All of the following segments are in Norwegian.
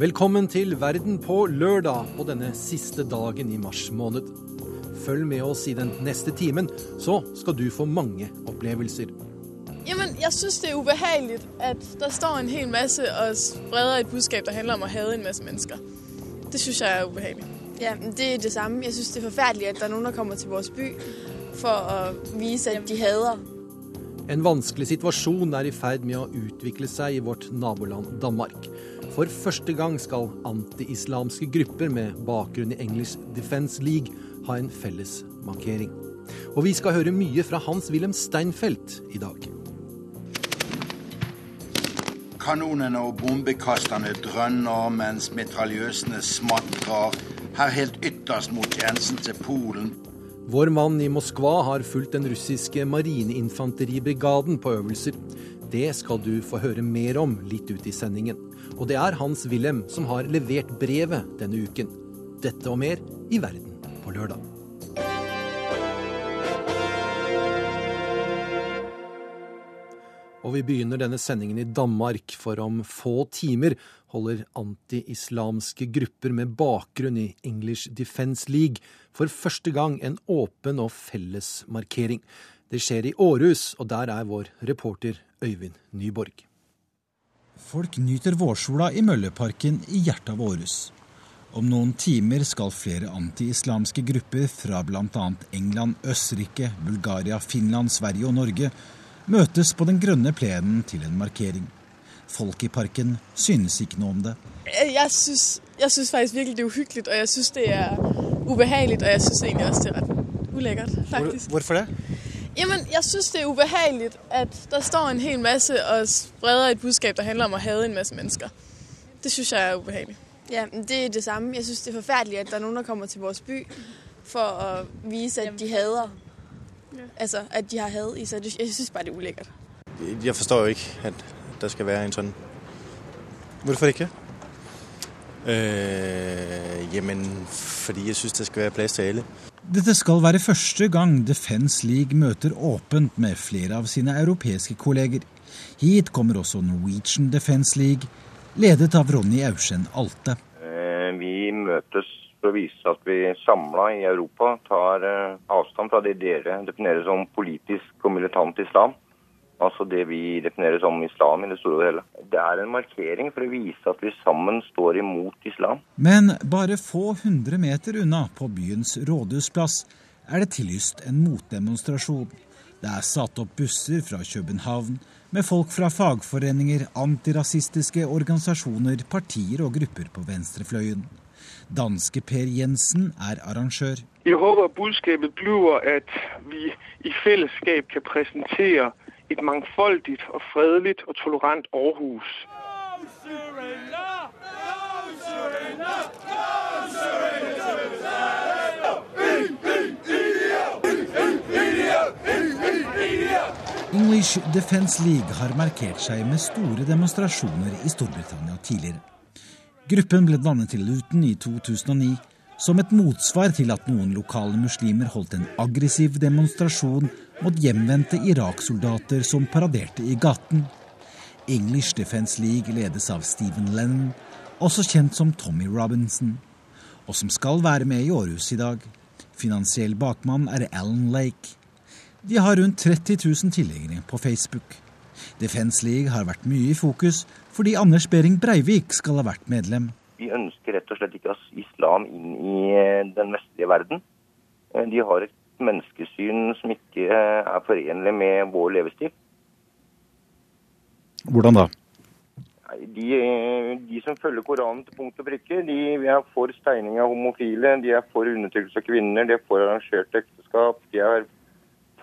Velkommen til Verden på lørdag på denne siste dagen i mars måned. Følg med oss i den neste timen, så skal du få mange opplevelser. Jamen, jeg syns det er ubehagelig at der står en hel masse og spreder et budskap som handler om å hade en masse mennesker. Det syns jeg er ubehagelig. Ja, det er det samme. Jeg syns det er forferdelig at det er noen som kommer til vår by for å vise at de hader. En vanskelig situasjon er i ferd med å utvikle seg i vårt naboland Danmark. For første gang skal anti-islamske grupper med bakgrunn i English Defence League ha en felles markering. Og vi skal høre mye fra Hans-Wilhelm Steinfeld i dag. Kanonene og bombekasterne drønner mens mitraljøsene smatrer her helt ytterst mot grensen til Polen. Vår mann i Moskva har fulgt den russiske marineinfanteribrigaden på øvelser. Det skal du få høre mer om litt ut i sendingen. Og det er Hans Wilhelm som har levert brevet denne uken. Dette og mer i Verden på lørdag. Og vi begynner denne sendingen i Danmark, for om få timer holder anti-islamske grupper med bakgrunn i English Defence League for første gang en åpen og felles markering. Det skjer i Århus, og der er vår reporter Øyvind Nyborg. Folk nyter vårsola i Mølleparken i hjertet av Århus. Om noen timer skal flere anti-islamske grupper fra bl.a. England, Østerrike, Bulgaria, Finland, Sverige og Norge møtes på den grønne plenen til en markering. Folk i parken synes ikke noe om det. Jeg syns, jeg syns faktisk virkelig det er uhyggelig, og jeg syns det er ubehagelig. Og jeg syns egentlig også det er rett ulekkert, faktisk. Hvorfor det? Jamen, jeg synes, det er ubehagelig at der står en hel masse og spreder et budskab, der handler om å hade en masse mennesker. Det synes jeg er ubehagelig. Ja, det er det samme. Jeg synes, det er forfærdeligt, at der er noen der kommer til vår by for å vise at de hader. Altså at de har had i seg. Jeg synes bare det er ulækkert. Jeg forstår jo ikke at der skal være en sånn Hvorfor ikke? Øh, jamen, fordi jeg synes, der skal være plads til alle. Dette skal være første gang Defence League møter åpent med flere av sine europeiske kolleger. Hit kommer også Norwegian Defence League, ledet av Ronny Aursend Alte. Vi møtes for å vise at vi samla i Europa tar avstand fra det dere definerer som politisk og militant islam. Altså det vi definerer som islam i det store og hele. Det er en markering for å vise at vi sammen står imot islam. Men bare få hundre meter unna, på byens rådhusplass, er det tillyst en motdemonstrasjon. Det er satt opp busser fra København med folk fra fagforeninger, antirasistiske organisasjoner, partier og grupper på venstrefløyen. Danske Per Jensen er arrangør. Jeg håper budskapet blir at vi i fellesskap kan presentere et mangfoldigt og fredeligt og tolerant Aarhus. English Defence League har markert seg med store demonstrasjoner i Storbritannia tidligere. Gruppen ble dannet til Luton i 2009 som et motsvar til at noen lokale muslimer holdt en aggressiv demonstrasjon mot hjemvendte Irak-soldater som paraderte i gaten. English Defence League ledes av Stephen Lennon, også kjent som Tommy Robinson, og som skal være med i Århus i dag. Finansiell bakmann er Alan Lake. De har rundt 30 000 tilhengere på Facebook. Defence League har vært mye i fokus fordi Anders Behring Breivik skal ha vært medlem. Vi ønsker rett og slett ikke islam inn i den vestlige verden. De har et menneskesyn som ikke er forenlig med vår levestil. Hvordan da? De, de, som følger Koranen til punkt og prikke, de er for steining av homofile, de er for undertrykkelse av kvinner, de er for arrangerte ekteskap, de er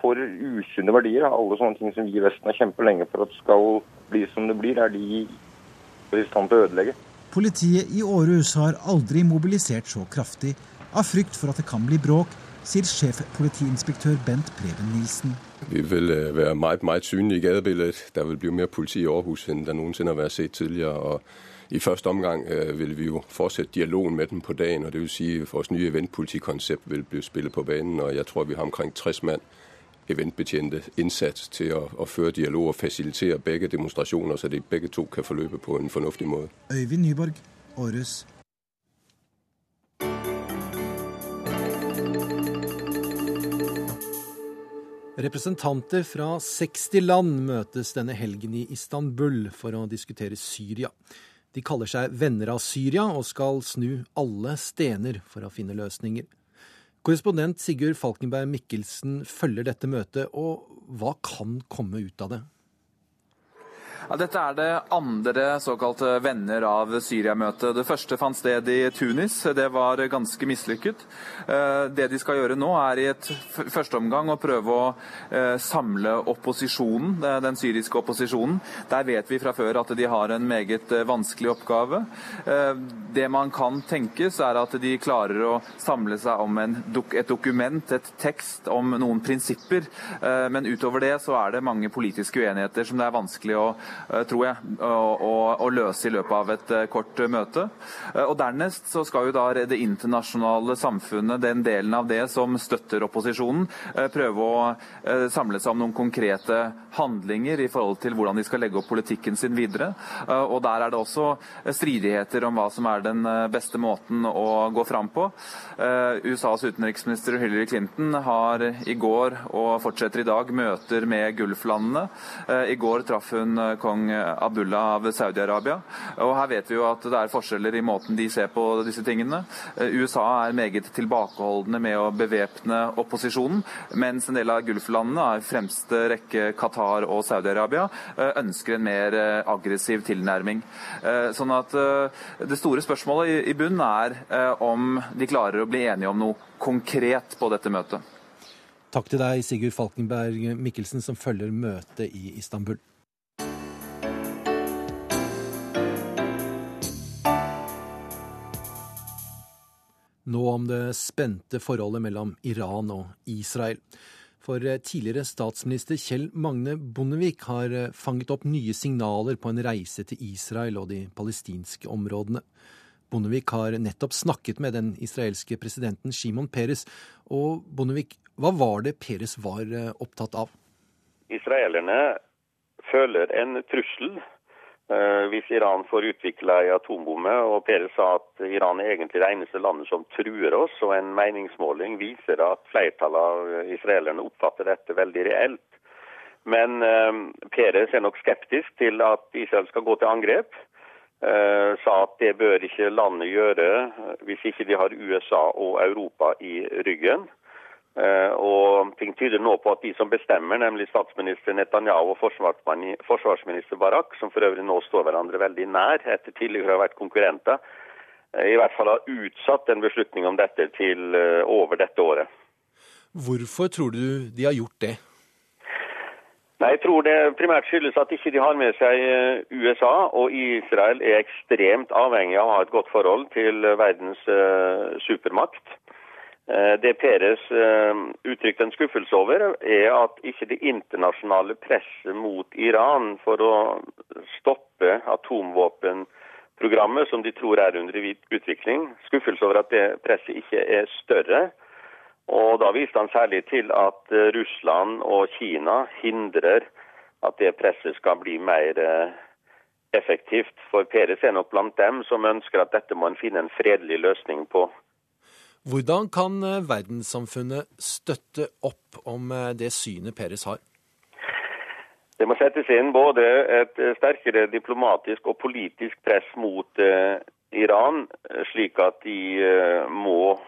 for usunne verdier. Alle sånne ting som vi i Vesten har kjempet lenge for at skal bli som det blir, er de i stand til å ødelegge. Politiet i Århus har aldri mobilisert så kraftig av frykt for at det kan bli bråk, sier sjefpolitiinspektør Bent Preben Nilsen. Vi vil være meget, meget synlige i gadebilledet. Der vil bli mer politi i Aarhus enn det noensinne har vært sett tidligere. og i første omgang vil vi jo fortsette dialogen med dem på dagen, og det vil si at vores nye eventpolitikonsept vil bli spillet på banen, og jeg tror vi har omkring 60 mann eventbetjente innsats til å, å, føre dialog og fasilitere begge demonstrasjoner, så de begge to kan forløpe på en fornuftig måte. Øyvind Nyborg, Aarhus. Representanter fra 60 land møtes denne helgen i Istanbul for å diskutere Syria. De kaller seg Venner av Syria og skal snu alle stener for å finne løsninger. Korrespondent Sigurd Falkenberg Mikkelsen følger dette møtet, og hva kan komme ut av det? Ja, dette er det andre såkalte venner av Syria-møtet. Det første fant sted i Tunis. Det var ganske mislykket. Eh, det de skal gjøre nå, er i et første omgang å prøve å eh, samle opposisjonen, den syriske opposisjonen. Der vet vi fra før at de har en meget eh, vanskelig oppgave. Det man kan tenkes, er at de klarer å samle seg om et dokument, et tekst om noen prinsipper. Men utover det så er det mange politiske uenigheter som det er vanskelig å Eh, tror jeg, å, å, løse i løpet av et eh, kort møte. Eh, og Dernest så skal jo da det internasjonale samfunnet, den delen av det som støtter opposisjonen, prøve å samle seg om noen konkrete handlinger i forhold til hvordan de skal legge opp politikken sin videre. Og Der er det også stridigheter om hva som er den beste måten å gå fram på. USAs utenriksminister Hillary Clinton har i går og fortsetter i dag møter med Gulflandene. I går traff hun kong Abdullah av Saudi-Arabia. Og Her vet vi jo at det er forskjeller i måten de ser på disse tingene. Eh, USA er meget tilbakeholdne med å bevæpne opposisjonen, mens en del av Gulflandene, i fremste rekke Qatar og Saudi-Arabia, eh, ønsker en mer eh, aggressiv tilnærming. Sånn at Det store spørsmålet i bunnen er om de klarer å bli enige om noe konkret på dette møtet. Takk til deg, Sigurd Falkenberg Mikkelsen, som følger møtet i Istanbul. Nå om det spente forholdet mellom Iran og Israel. For eh, tidligere statsminister Kjell Magne Bondevik har eh, fanget opp nye signaler på en reise til Israel og de palestinske områdene. Bondevik har nettopp snakket med den israelske presidenten Shimon Peres. Og Bondevik, hva var det Peres var eh, opptatt av? Israelerne føler en trussel hvis Iran får utvikla ei atombombe. Og Peres sa at Iran er egentlig det eneste landet som truer oss. Og en meningsmåling viser at flertallet av israelerne oppfatter dette veldig reelt. Men eh, Peres er nok skeptisk til at Israel skal gå til angrep. Eh, sa at det bør ikke landet gjøre hvis ikke de har USA og Europa i ryggen. Eh, og ting tyder nå på at de som bestemmer, nemlig statsminister Netanyahu og forsvarsminister Barak, som for øvrig nå står hverandre veldig nær etter tidligere å ha vært konkurrenter, eh, i hvert fall har utsatt en beslutning om dette til eh, over dette året. Hvorfor tror du de har gjort det? Nei, Jeg tror det primært skyldes at ikke de har med seg USA, og Israel er ekstremt avhengig av å ha et godt forhold til verdens supermakt. Eh, det Peres eh, uttrykte en skuffelse over, er at ikke det internasjonale presset mot Iran for å stoppe atomvåpenprogrammet, som de tror er under utvikling, skuffelse over at det presset ikke er større. Og Da viste han særlig til at eh, Russland og Kina hindrer at det presset skal bli mer effektivt. For Peres er nok blant dem som ønsker at dette må en finne en fredelig løsning på. Hvordan kan eh, verdenssamfunnet støtte opp om eh, det synet Peres har? Det må settes inn både et eh, sterkere diplomatisk og politisk press mot Iran, slik at de må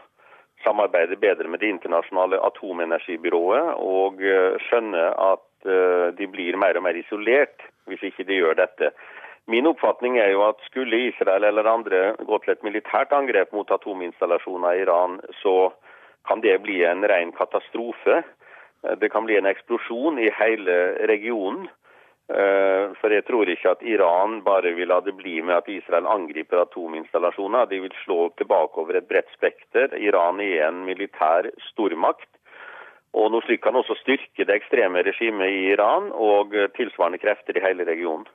samarbeide bedre med det internasjonale atomenergibyrået og skjønne at de blir mer og mer isolert hvis ikke de gjør dette. Min oppfatning er jo at skulle Israel eller andre gå til et militært angrep mot atominstallasjoner i Iran, så kan det bli en ren katastrofe. Det kan bli en eksplosjon i hele regionen. Eh, for jeg tror ikke at Iran bare vil la det bli med at Israel angriper atominstallasjoner. De vil slå tilbake over et bredt spekter. Iran er en militær stormakt. Og noe slikt kan også styrke det ekstreme regimet i Iran og tilsvarende krefter i hele regionen.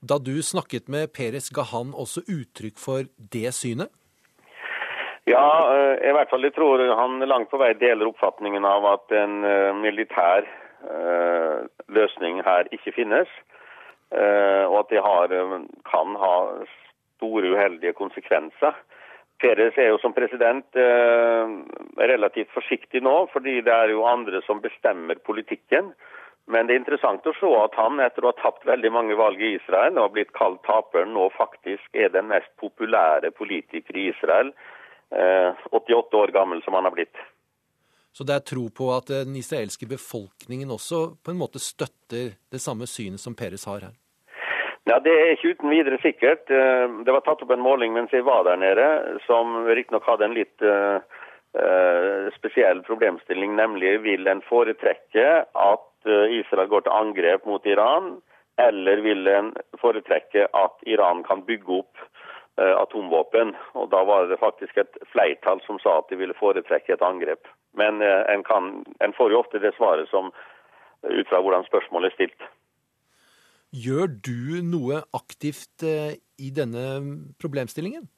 Da du snakket med Peres, ga han også uttrykk for det synet? Ja, eh, i hvert fall jeg tror han langt på vei deler oppfatningen av at en eh, militær uh, løsning her ikke finnes. Og at det har, kan ha store uheldige konsekvenser. Peres er jo som president eh, relativt forsiktig nå, fordi det er jo andre som bestemmer politikken. Men det er interessant å se at han etter å ha tapt veldig mange valg i Israel og blitt kalt taperen, nå faktisk er den mest populære politiker i Israel. Eh, 88 år gammel som han har blitt. Så det er tro på at den israelske befolkningen også på en måte støtter det samme synet som Peres har her? Ja, Det er ikke uten videre sikkert. Eh, det var tatt opp en måling mens jeg var der nede, som riktignok hadde en litt spesiell problemstilling, nemlig vil en foretrekke at Israel går til angrep mot Iran, eller vil en foretrekke at Iran kan bygge opp uh, atomvåpen. Og Da var det faktisk et flertall som sa at de ville foretrekke et angrep. Men uh, en, kan, en får jo ofte det svaret som ut fra hvordan spørsmålet er stilt. Gjør du noe aktivt eh, i denne problemstillingen?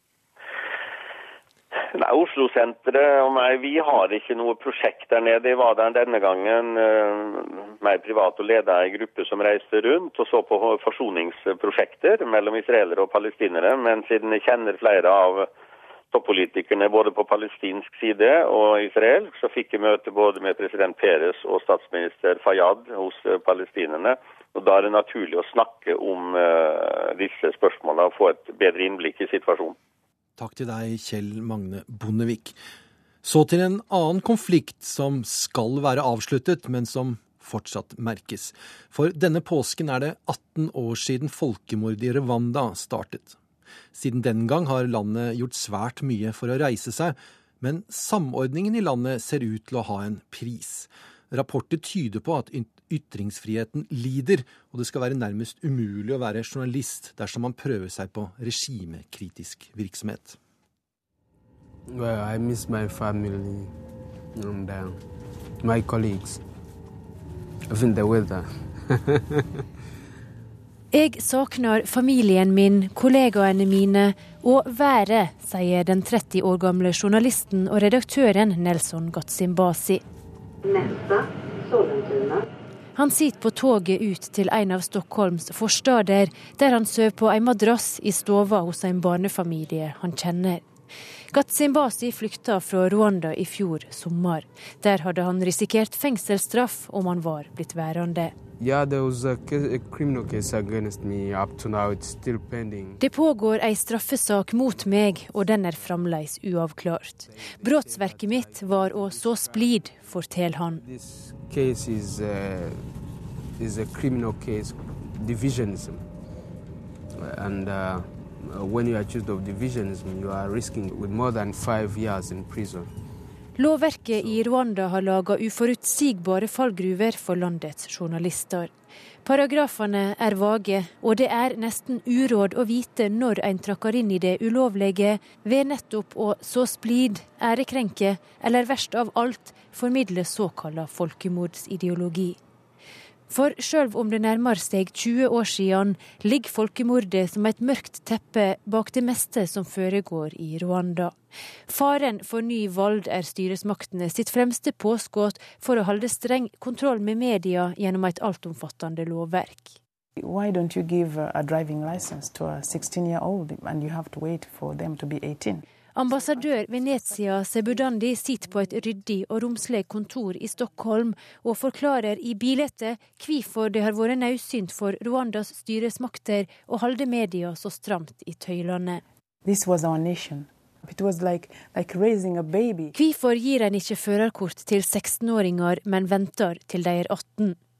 Nei, Oslo-senteret og meg, vi har ikke noe prosjekt der nede. Jeg var der denne gangen uh, meg privat og leda ei gruppe som reiste rundt og så på forsoningsprosjekter mellom israelere og palestinere. Men siden jeg kjenner flere av toppolitikerne både på palestinsk side og Israel, så fikk jeg møte både med president Peres og statsminister Fayyad hos palestinerne. Og Da er det naturlig å snakke om uh, disse spørsmålene og få et bedre innblikk i situasjonen. Takk til deg, Kjell Magne Bondevik. Så til en annen konflikt som skal være avsluttet, men som fortsatt merkes. For denne påsken er det 18 år siden folkemordet i Rwanda startet. Siden den gang har landet gjort svært mye for å reise seg, men samordningen i landet ser ut til å ha en pris. Rapporter tyder på at ytringsfriheten lider, og det skal være nærmest umulig å være journalist dersom man prøver seg på regimekritisk virksomhet. Well, I miss my family and uh, my colleagues. Even the weather. Jeg savner familien min, kollegaene mine og været, sier den 30 år gamle journalisten og redaktøren Nelson Gatsimbasi. Han sitter på toget ut til en av Stockholms forstader, der han sover på en madrass i stova hos en barnefamilie han kjenner. Gatsimbasi flykta fra Rwanda i fjor sommer. Der hadde han risikert fengselsstraff om han var blitt værende. Yeah, det pågår ei straffesak mot meg, og den er fremdeles uavklart. Brottsverket mitt var å så splid, forteller han. Is, uh, is And uh, when you are accused of divisionism, you are risking with more than five years in prison. Lovverket i Rwanda har laga uforutsigbare fallgruver for landets journalister. Paragrafene er vage, og det er nesten uråd å vite når en trakker inn i det ulovlige ved nettopp å så splid, ærekrenke eller verst av alt formidle såkalla folkemordsideologi. For sjøl om det nærmer seg 20 år siden, ligger folkemordet som et mørkt teppe bak det meste som foregår i Rwanda. Faren for ny vold er styresmaktene sitt fremste påskudd for å holde streng kontroll med media gjennom et altomfattende lovverk. Why don't you give a driving license to a 16 year old and you have to wait for them to be 18? Ambassadør Venezia Sebudandi sitter på et ryddig og romslig kontor i Stockholm og forklarer i bildet hvorfor det har vært nødsynt for Rwandas styresmakter å holde media så stramt i tøylene. Like, like Hvorfor gir en ikke førerkort til 16-åringer, men venter til de er 18?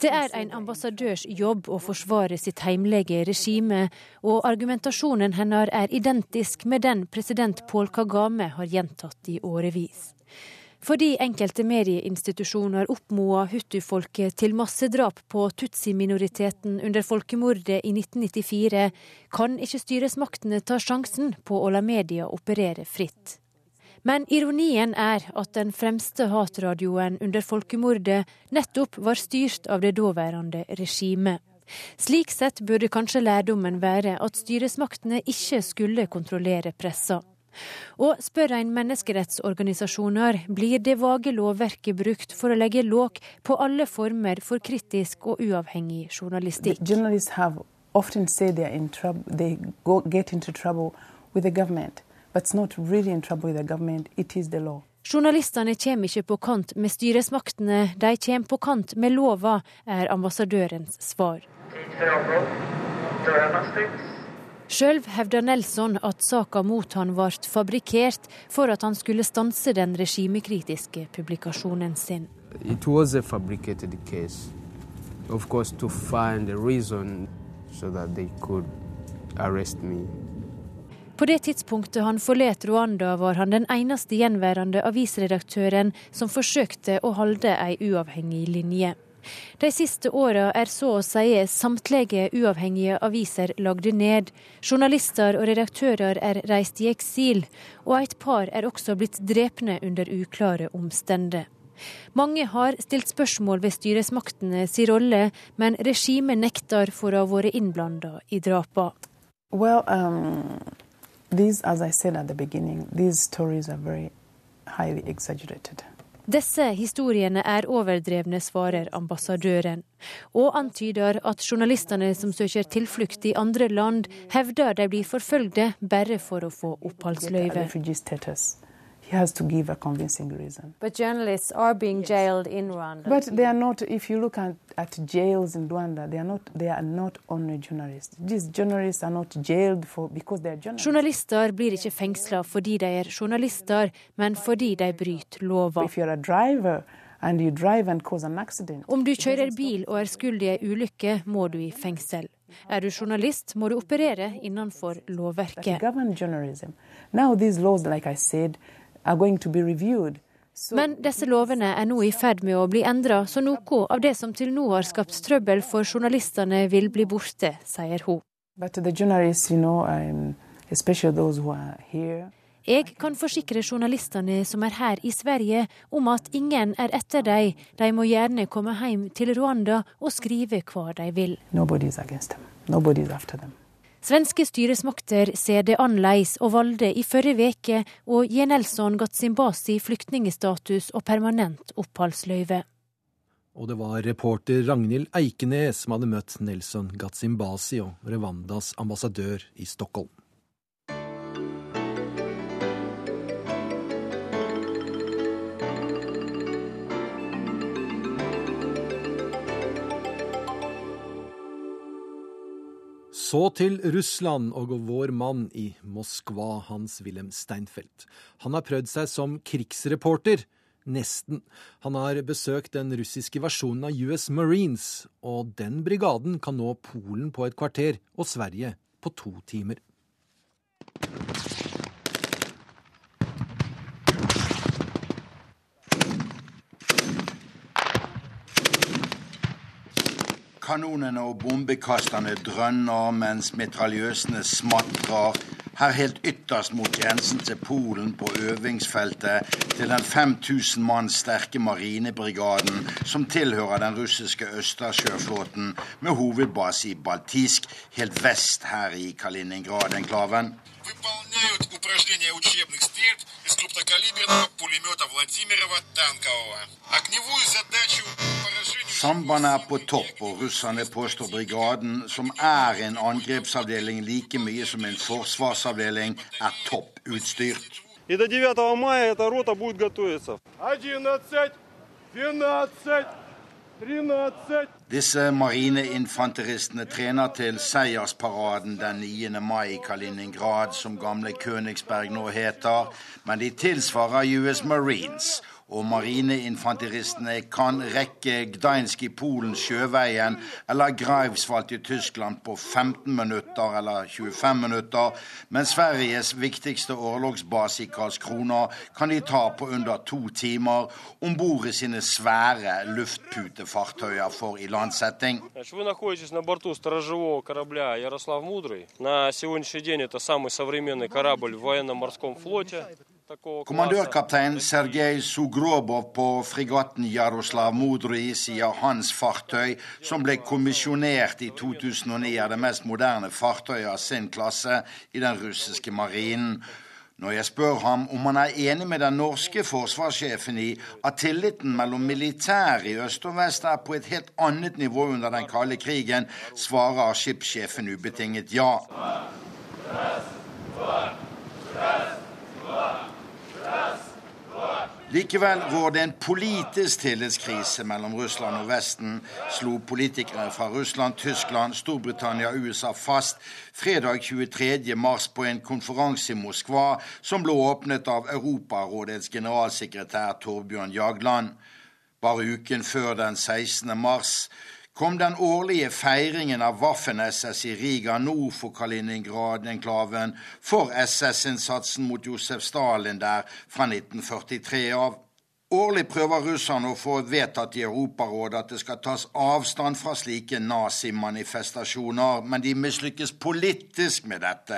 Det er en ambassadørs jobb å forsvare sitt heimlige regime, og argumentasjonen hennes er identisk med den president Paul Kagame har gjentatt i årevis. Fordi enkelte medieinstitusjoner oppmoda hutu-folket til massedrap på tutsi-minoriteten under folkemordet i 1994, kan ikke styresmaktene ta sjansen på å la media operere fritt. Men ironien er at den fremste hatradioen under folkemordet nettopp var styrt av det daværende regimet. Slik sett burde kanskje lærdommen være at styresmaktene ikke skulle kontrollere pressa. Og spør en menneskerettsorganisasjoner, blir det vage lovverket brukt for å legge låk på alle former for kritisk og uavhengig journalistikk? Journalistene kommer ikke på kant med styresmaktene, de kommer på kant med lova, er ambassadørens svar. Sjøl hevder Nelson at saka mot han ble fabrikkert for at han skulle stanse den regimekritiske publikasjonen sin. It was a fabricated case, of course, to find a reason so that they could arrest me. På det tidspunktet han forlot Rwanda, var han den eneste gjenværende avisredaktøren som forsøkte å holde ei uavhengig linje. De siste åra er så å si samtlige uavhengige aviser lagde ned. Journalister og redaktører er reist i eksil, og et par er også blitt drepne under uklare omstendigheter. Mange har stilt spørsmål ved styresmaktene si rolle, men regimet nekter for å ha vært innblanda i drapa. Well, um, these, as I said at the beginning, these stories are very highly exaggerated. Disse historiene er overdrevne, svarer ambassadøren, og antyder at journalistene som søker tilflukt i andre land, hevder de blir forfølgde bare for å få oppholdsløyve. He has to give a convincing reason. But journalists are being yes. jailed in Rwanda. But they are not. If you look at, at jails in Rwanda, they are not. They are not only journalists. These journalists are not jailed for because they are journalists. Journalister blir ikke fengsla fordi de er journalister, men fordi de bryter lova. If you're a driver, om du kjører bil og er skyld i ei ulykke, må du i fengsel. Er du journalist, må du operere innenfor lovverket. Now these laws, like I said, men disse lovene er nå i ferd med å bli endra, så noe av det som til nå har skapt trøbbel for journalistene, vil bli borte, sier hun. Um, Jeg kan forsikre journalistene som er her i Sverige om at ingen er etter dem. De må gjerne komme hjem til Rwanda og skrive hva de vil. Svenske styresmakter ser det annerledes og valgte i forrige uke å gi Nelson Gatsimbasi flyktningstatus og permanent oppholdsløyve. Og det var reporter Ragnhild Eikenes som hadde møtt Nelson Gatsimbasi og Rwandas ambassadør i Stockholm. Så til Russland og vår mann i Moskva, Hans-Wilhelm Steinfeld. Han har prøvd seg som krigsreporter. Nesten. Han har besøkt den russiske versjonen av US Marines, og den brigaden kan nå Polen på et kvarter og Sverige på to timer. Kanonene og bombekasterne drønner mens mitraljøsene smatrer. Her helt ytterst mot grensen til Polen på øvingsfeltet til den 5000 mann sterke marinebrigaden som tilhører den russiske Østersjøflåten med hovedbase i Baltisk, helt vest her i Kaliningrad-enklaven. Выполняют упражнения учебных стрельб из крупнокалиберного пулемета Владимирова танкового. Огневую задачу Sambandet er på topp, og russerne påstår brigaden, som er en angrepsavdeling like mye som en forsvarsavdeling, er topp utstyrt. И до 9 мая эта рота будет готовиться. 11, 12, 13. Disse marineinfanteristene trener til seiersparaden den 9. mai i Kaliningrad, som gamle Königsberg nå heter. Men de tilsvarer US Marines og marineinfanteristene kan rekke Gdańsk i Polen sjøveien eller Greifswald i Tyskland på 15 minutter eller 25 minutter, men Sveriges viktigste orlogsbase i Karlskrona kan de ta på under to timer om bord i sine svære luftputefartøyer for ilandsetting. Вы находитесь на борту сторожевого корабля Ярослав Мудрый. На сегодняшний день это самый современный корабль в военно-морском флоте. Kommandørkaptein Sergej Sugrobov på fregatten Jaroslav Modry sier hans fartøy, som ble kommisjonert i 2009, er det mest moderne fartøyet av sin klasse i den russiske marinen. Når jeg spør ham om han er enig med den norske forsvarssjefen i at tilliten mellom militæret i øst og vest er på et helt annet nivå under den kalde krigen, svarer skipssjefen ubetinget ja. Likevel går det en politisk tillitskrise mellom Russland og Vesten, slo politikere fra Russland, Tyskland, Storbritannia og USA fast fredag 23. mars på en konferanse i Moskva som ble åpnet av Europarådets generalsekretær Torbjørn Jagland. Bare uken før den 16. mars kom den årlige feiringen av Waffen-SS i Riga nord for Kaliningrad-enklaven for SS-innsatsen mot Josef Stalin der fra 1943 av. Årlig prøver russerne å få vedtatt i Europarådet at det skal tas avstand fra slike nazimanifestasjoner, men de mislykkes politisk med dette.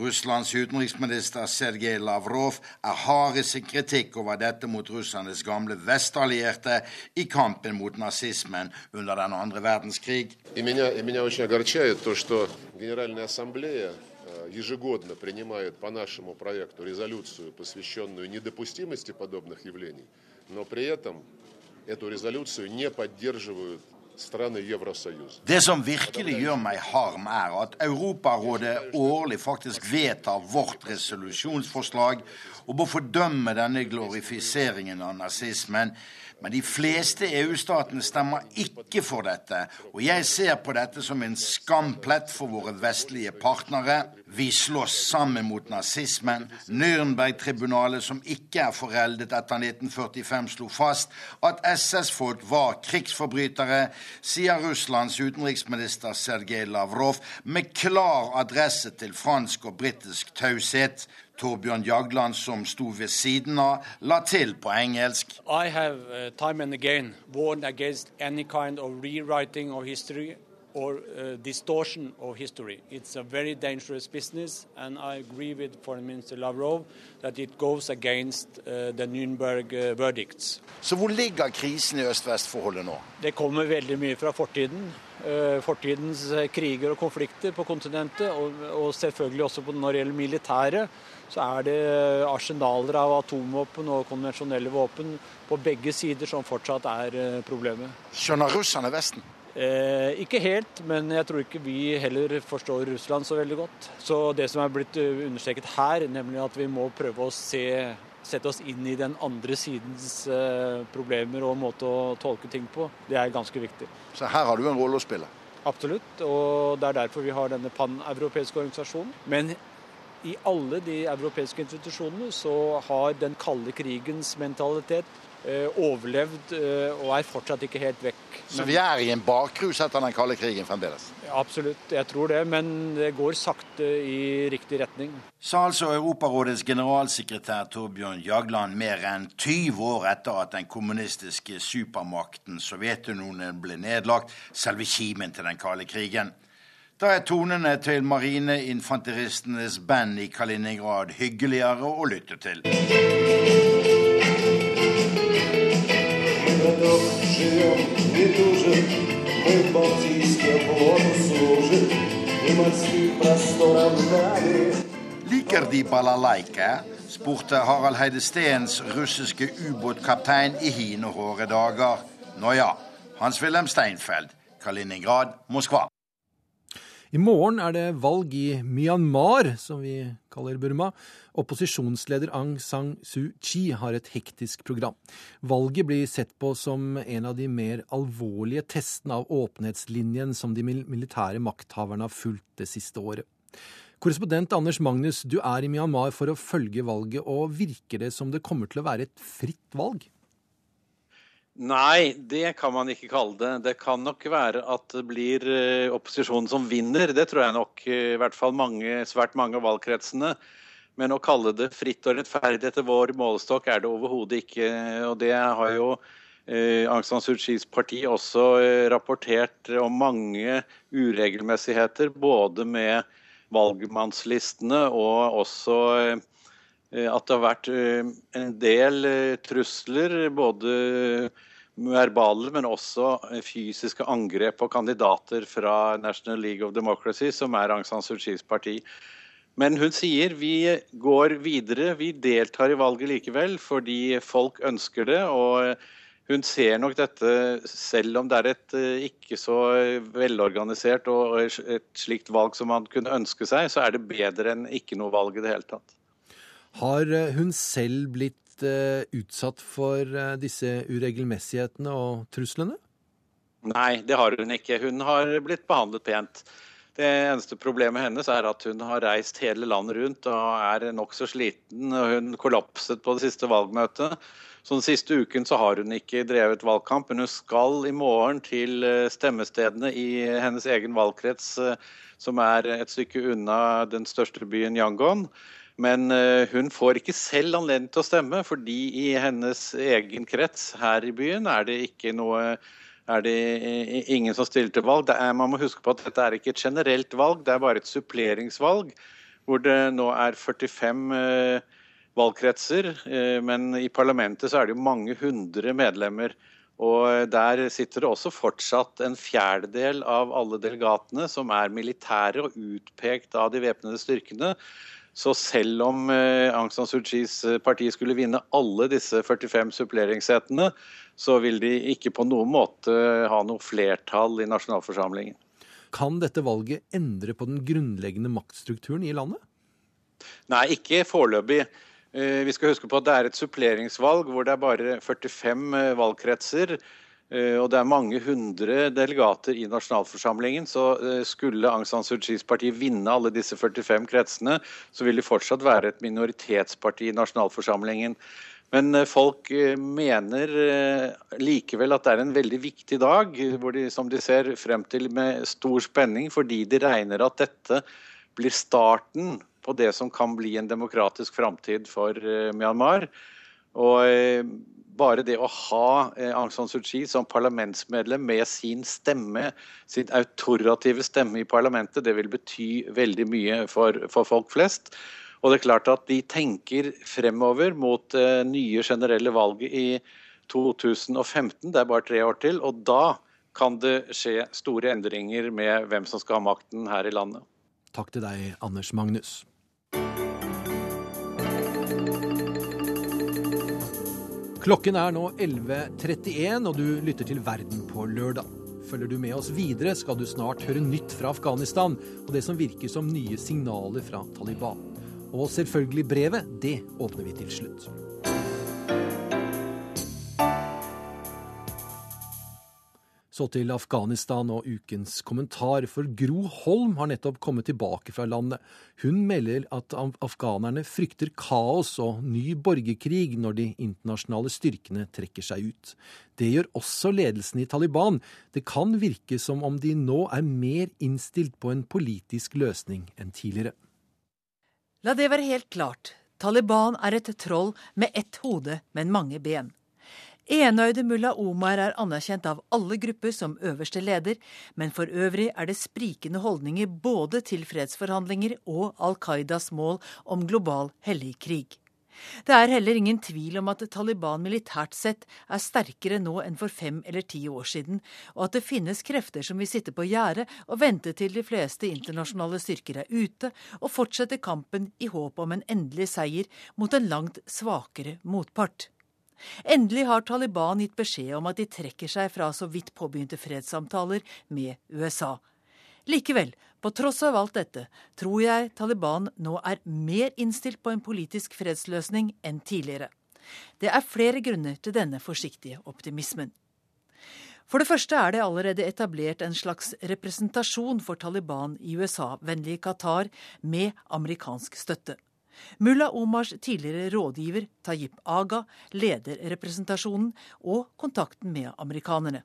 Russlands utenriksminister Sergej Lavrov er hard i sin kritikk over dette mot russernes gamle vestallierte i kampen mot nazismen under den andre verdenskrig. И меня, и меня очень огорчает то, что Генеральная Ассамблея э, ежегодно принимает по нашему проекту резолюцию, посвященную недопустимости подобных явлений, но при этом эту резолюцию не поддерживают страны Евросоюза. Det som virkelig gjør meg harm, er at Europarådet årlig faktisk vedtar vårt resolusjonsforslag om å fordømme denne glorifiseringen av nazismen. Men de fleste EU-statene stemmer ikke for dette, og jeg ser på dette som en skamplett for våre vestlige partnere. Vi slåss sammen mot nazismen. Nürnberg-tribunalet, som ikke er foreldet etter 1945, slo fast at SS-folk var krigsforbrytere, sier Russlands utenriksminister Sergej Lavrov med klar adresse til fransk og britisk taushet. Torbjørn Jagland, som sto ved siden av, la til på engelsk. I have uh, time and again warned against any kind of rewriting of history or uh, distortion of history. It's a very dangerous business, and I agree with Foreign Minister Lavrov that it goes against uh, the Nürnberg uh, verdicts. Så hvor ligger krisen i øst-vest-forholdet nå? Det kommer veldig mye fra fortiden. Uh, fortidens uh, kriger og konflikter på kontinentet, og, og selvfølgelig også på, når det gjelder militæret, så er det arsenaler av atomvåpen og konvensjonelle våpen på begge sider som fortsatt er uh, problemet. Skjønner russerne Vesten? Eh, ikke helt, men jeg tror ikke vi heller forstår Russland så veldig godt. Så det som er blitt understreket her, nemlig at vi må prøve å se, sette oss inn i den andre sidens eh, problemer og måte å tolke ting på, det er ganske viktig. Så her har du en rolle å spille? Absolutt, og det er derfor vi har denne paneuropeiske organisasjonen. Men i alle de europeiske institusjonene så har den kalde krigens mentalitet eh, overlevd eh, og er fortsatt ikke helt vekk. Så vi er i en bakrus etter den kalde krigen fremdeles? Absolutt, jeg tror det. Men det går sakte i riktig retning. Sa altså Europarådets generalsekretær Torbjørn Jagland mer enn 20 år etter at den kommunistiske supermakten Sovjetunionen ble nedlagt, selve kimen til den kalde krigen. Da er tonene til marineinfanteristenes band i Kaliningrad hyggeligere å lytte til. Liker de balalaika? spurte Harald Heide Steens russiske ubåtkaptein i hine håre dager. Nå ja, Hans-Wilhelm Steinfeld, Kaliningrad, Moskva. I morgen er det valg i Myanmar, som vi kaller Burma. Opposisjonsleder Aung San Suu Kyi har et hektisk program. Valget blir sett på som en av de mer alvorlige testene av åpenhetslinjen som de militære makthaverne har fulgt det siste året. Korrespondent Anders Magnus, du er i Myanmar for å følge valget, og virker det som det kommer til å være et fritt valg? Nei, det kan man ikke kalle det. Det kan nok være at det blir eh, opposisjonen som vinner. Det tror jeg nok eh, i hvert fall mange, svært mange av valgkretsene. Men å kalle det fritt og rettferdig etter vår målestokk er det overhodet ikke. Og det har jo eh, Aung San Suu Kyis parti også eh, rapportert om mange uregelmessigheter. Både med valgmannslistene og også eh, at det har vært en del trusler, både verbale, men også fysiske angrep på kandidater fra National League of Democracy, som er Aung San Suu Kyis parti. Men hun sier vi går videre, vi deltar i valget likevel fordi folk ønsker det. og hun ser nok dette, selv om det er et eh, ikke så velorganisert og et slikt valg som man kunne ønske seg, så er det bedre enn ikke noe valg i det hele tatt. Har eh, hun selv blitt uh, utsatt for uh, disse uregelmessighetene og truslene? Nei, det har hun ikke. Hun har blitt behandlet pent. Det eneste problemet hennes er at hun har reist hele landet rundt og er nokså sliten. og Hun kollapset på det siste valgmøtet. Så Den siste uken så har hun ikke drevet valgkamp, men hun skal i morgen til eh, stemmestedene i hennes egen valgkrets, som er et stykke unna den største byen Yangon. Men eh, hun får ikke selv anledning til å stemme, fordi i hennes egen krets her i byen er det ikke noe er det ingen som stiller til valg. Er, man må huske på at dette er ikke et generelt valg, det er bare et suppleringsvalg. Hvor det nå er 45 eh, valgkretser, eh, men i parlamentet så er det jo mange hundre medlemmer. Og Der sitter det også fortsatt en fjerdedel av alle delegatene som er militære og utpekt av de væpnede styrkene. Så selv om eh, Aung San Suu Kyis eh, parti skulle vinne alle disse 45 suppleringssetene, så vil de ikke på noen måte ha noe flertall i nasjonalforsamlingen. Kan dette valget endre på den grunnleggende maktstrukturen i landet? Nei, ikke foreløpig. Eh, vi skal huske på at det er et suppleringsvalg hvor det er bare 45 valgkretser. Eh, og det er mange hundre delegater i nasjonalforsamlingen. Så eh, skulle Aung San Suu Kyis parti vinne alle disse 45 kretsene, så vil de fortsatt være et minoritetsparti i nasjonalforsamlingen. Men eh, folk mener likevel at det er en veldig viktig dag, hvor de, som de ser frem til med stor spenning, fordi de regner at dette blir starten på det som kan bli en demokratisk framtid for Myanmar. Og bare det å ha eh, Aung San Suu Kyi som parlamentsmedlem med sin stemme, sin autorative stemme i parlamentet, det vil bety veldig mye for, for folk flest. Og det er klart at de tenker fremover mot uh, nye generelle valg i 2015. Det er bare tre år til. Og da kan det skje store endringer med hvem som skal ha makten her i landet. Takk til deg, Anders Magnus. Klokken er nå 11.31, og du lytter til Verden på lørdag. Følger du med oss videre, skal du snart høre nytt fra Afghanistan og det som virker som nye signaler fra Taliban. Og selvfølgelig brevet. Det åpner vi til slutt. Så til Afghanistan og ukens kommentar, for Gro Holm har nettopp kommet tilbake fra landet. Hun melder at afghanerne frykter kaos og ny borgerkrig når de internasjonale styrkene trekker seg ut. Det gjør også ledelsen i Taliban. Det kan virke som om de nå er mer innstilt på en politisk løsning enn tidligere. La det være helt klart. Taliban er et troll med ett hode, men mange ben. Enøyde mulla Omar er anerkjent av alle grupper som øverste leder, men for øvrig er det sprikende holdninger både til fredsforhandlinger og Al Qaidas mål om global hellig krig. Det er heller ingen tvil om at Taliban militært sett er sterkere nå enn for fem eller ti år siden, og at det finnes krefter som vil sitte på gjerdet og vente til de fleste internasjonale styrker er ute, og fortsette kampen i håp om en endelig seier mot en langt svakere motpart. Endelig har Taliban gitt beskjed om at de trekker seg fra så vidt påbegynte fredssamtaler med USA. Likevel, på tross av alt dette, tror jeg Taliban nå er mer innstilt på en politisk fredsløsning enn tidligere. Det er flere grunner til denne forsiktige optimismen. For det første er det allerede etablert en slags representasjon for Taliban i USA-vennlige Qatar med amerikansk støtte. Mulla Omars tidligere rådgiver Tayyip Aga leder representasjonen og kontakten med amerikanerne.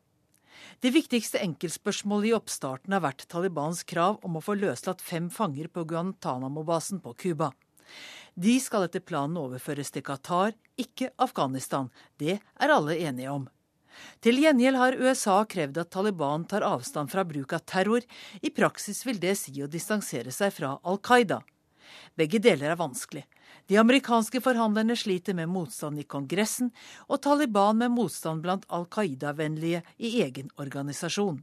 Det viktigste enkeltspørsmålet i oppstarten har vært Talibans krav om å få løslatt fem fanger på Guantánamo-basen på Cuba. De skal etter planen overføres til Qatar, ikke Afghanistan. Det er alle enige om. Til gjengjeld har USA krevd at Taliban tar avstand fra bruk av terror. I praksis vil det si å distansere seg fra Al Qaida. Begge deler er vanskelig. De amerikanske forhandlerne sliter med motstand i Kongressen, og Taliban med motstand blant Al Qaida-vennlige i egen organisasjon.